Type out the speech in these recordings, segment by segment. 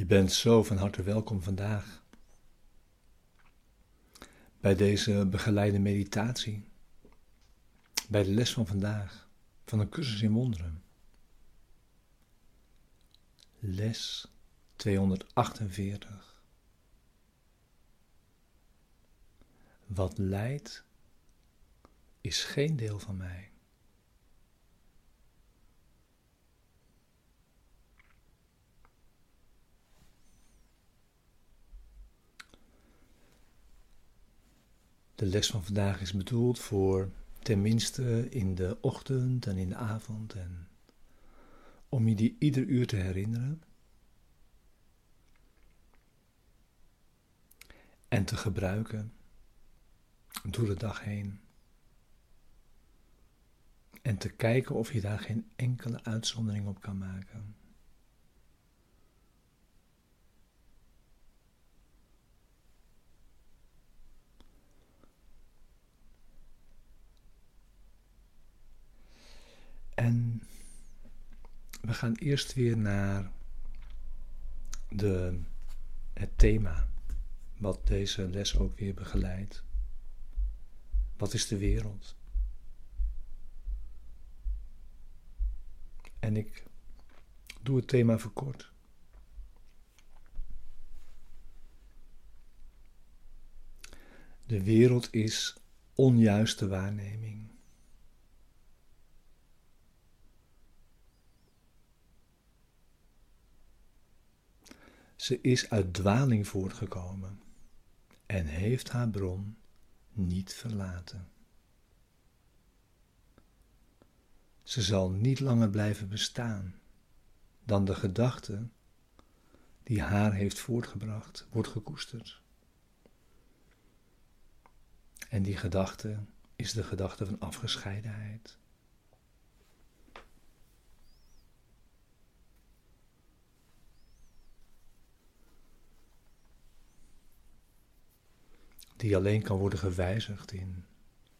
Je bent zo van harte welkom vandaag bij deze begeleide meditatie, bij de les van vandaag van een cursus in wonderen. Les 248. Wat leidt is geen deel van mij. De les van vandaag is bedoeld voor tenminste in de ochtend en in de avond en om je die ieder uur te herinneren en te gebruiken door de dag heen. En te kijken of je daar geen enkele uitzondering op kan maken. En we gaan eerst weer naar de, het thema wat deze les ook weer begeleidt. Wat is de wereld? En ik doe het thema verkort. De wereld is onjuiste waarneming. Ze is uit dwaling voortgekomen en heeft haar bron niet verlaten. Ze zal niet langer blijven bestaan dan de gedachte die haar heeft voortgebracht, wordt gekoesterd. En die gedachte is de gedachte van afgescheidenheid. Die alleen kan worden gewijzigd in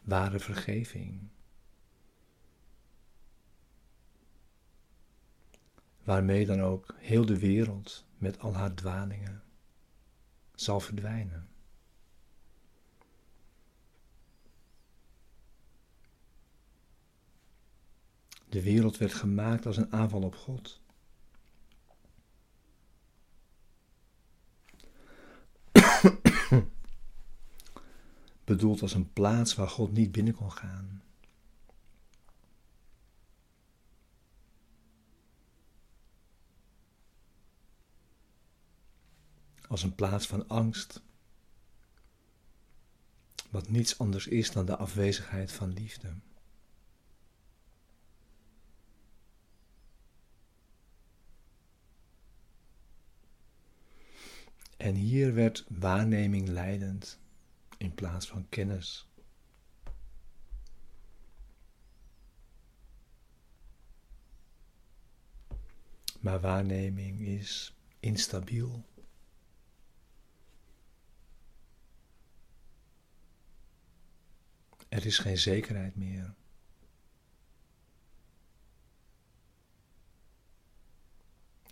ware vergeving. Waarmee dan ook heel de wereld met al haar dwalingen zal verdwijnen. De wereld werd gemaakt als een aanval op God. Bedoeld als een plaats waar God niet binnen kon gaan. Als een plaats van angst, wat niets anders is dan de afwezigheid van liefde. En hier werd waarneming leidend in plaats van kennis. Maar waarneming is instabiel. Er is geen zekerheid meer.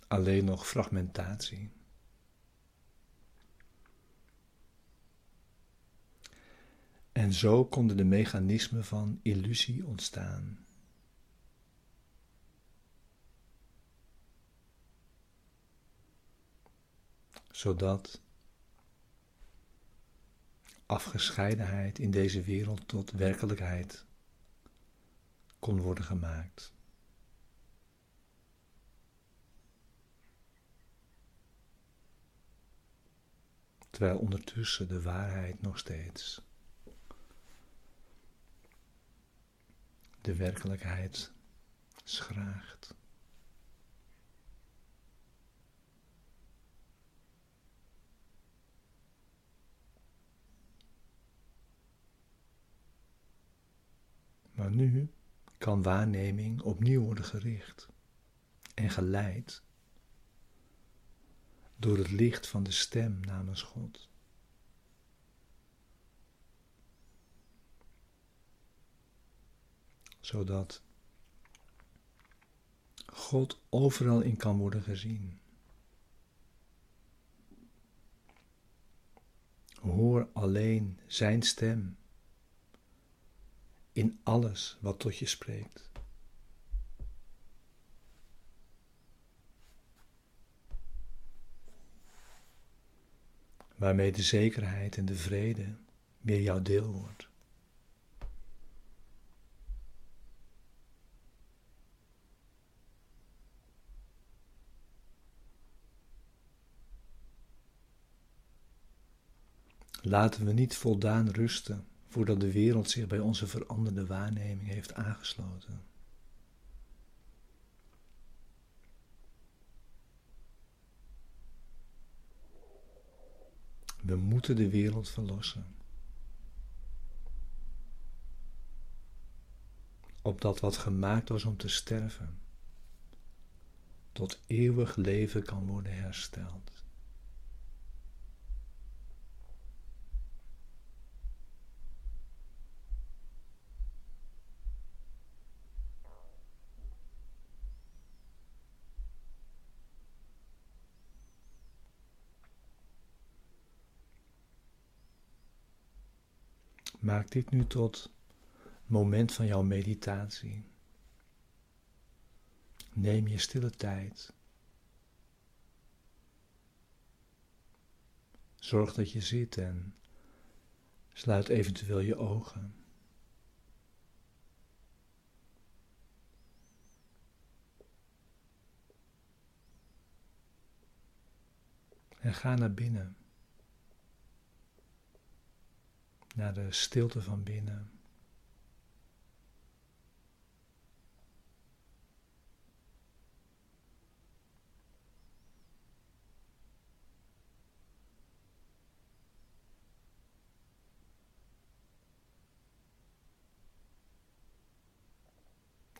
Alleen nog fragmentatie. En zo konden de mechanismen van illusie ontstaan. Zodat afgescheidenheid in deze wereld tot werkelijkheid kon worden gemaakt. Terwijl ondertussen de waarheid nog steeds de werkelijkheid schraagt. Maar nu kan waarneming opnieuw worden gericht en geleid door het licht van de stem namens God. zodat God overal in kan worden gezien. Hoor alleen Zijn stem in alles wat tot je spreekt. Waarmee de zekerheid en de vrede weer jouw deel wordt. Laten we niet voldaan rusten voordat de wereld zich bij onze veranderde waarneming heeft aangesloten. We moeten de wereld verlossen. Opdat wat gemaakt was om te sterven, tot eeuwig leven kan worden hersteld. Maak dit nu tot moment van jouw meditatie. Neem je stille tijd. Zorg dat je zit en sluit eventueel je ogen. En ga naar binnen. Naar de stilte van binnen.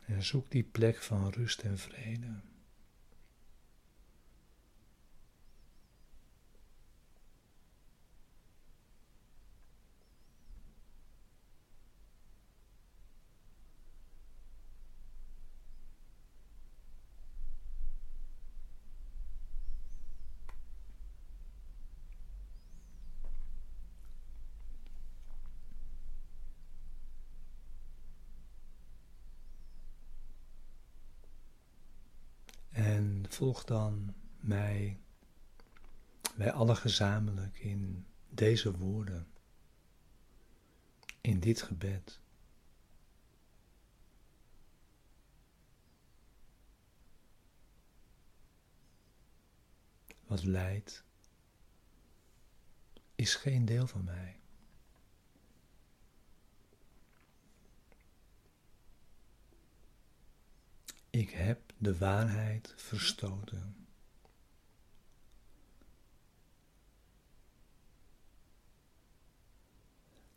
En zoek die plek van rust en vrede. Volg dan mij, wij alle gezamenlijk in deze woorden, in dit gebed. Wat lijdt, is geen deel van mij. Ik heb de waarheid verstoten.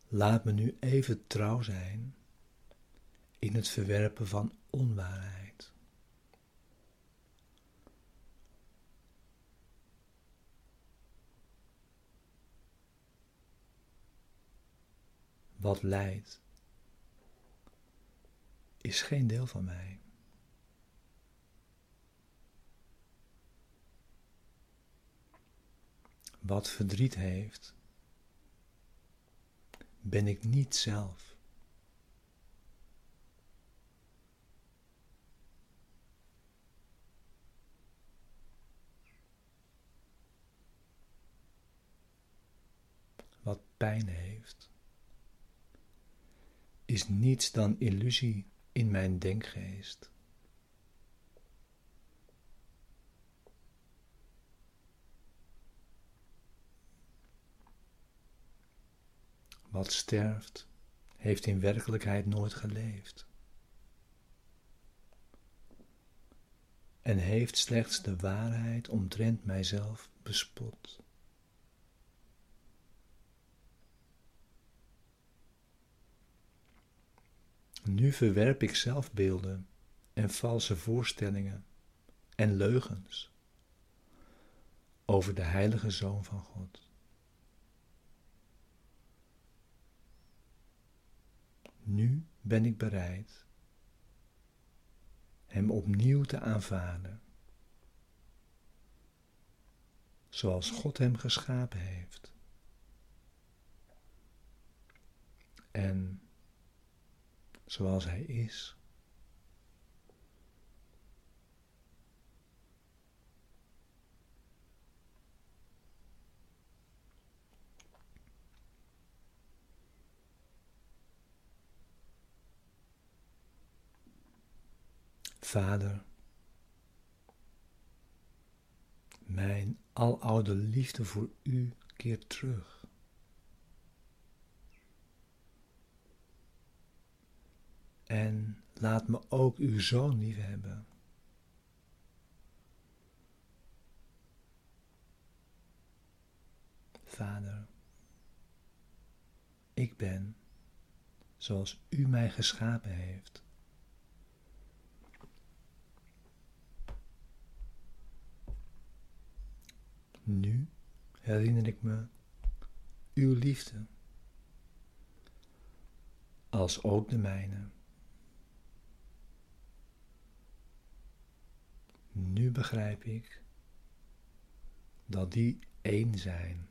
Laat me nu even trouw zijn in het verwerpen van onwaarheid. Wat lijdt, is geen deel van mij. Wat verdriet heeft, ben ik niet zelf. Wat pijn heeft, is niets dan illusie in mijn denkgeest. Wat sterft, heeft in werkelijkheid nooit geleefd. En heeft slechts de waarheid omtrent mijzelf bespot. Nu verwerp ik zelfbeelden en valse voorstellingen en leugens over de heilige Zoon van God. Nu ben ik bereid Hem opnieuw te aanvaarden, zoals God Hem geschapen heeft. En zoals Hij is. Vader, mijn aloude liefde voor U keert terug. En laat me ook uw zoon lief hebben. Vader, ik ben zoals u mij geschapen heeft. Nu herinner ik me uw liefde, als ook de mijne. Nu begrijp ik dat die één zijn.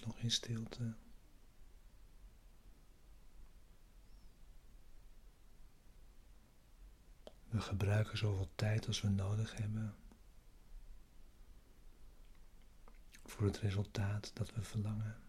Nog in stilte. We gebruiken zoveel tijd als we nodig hebben voor het resultaat dat we verlangen.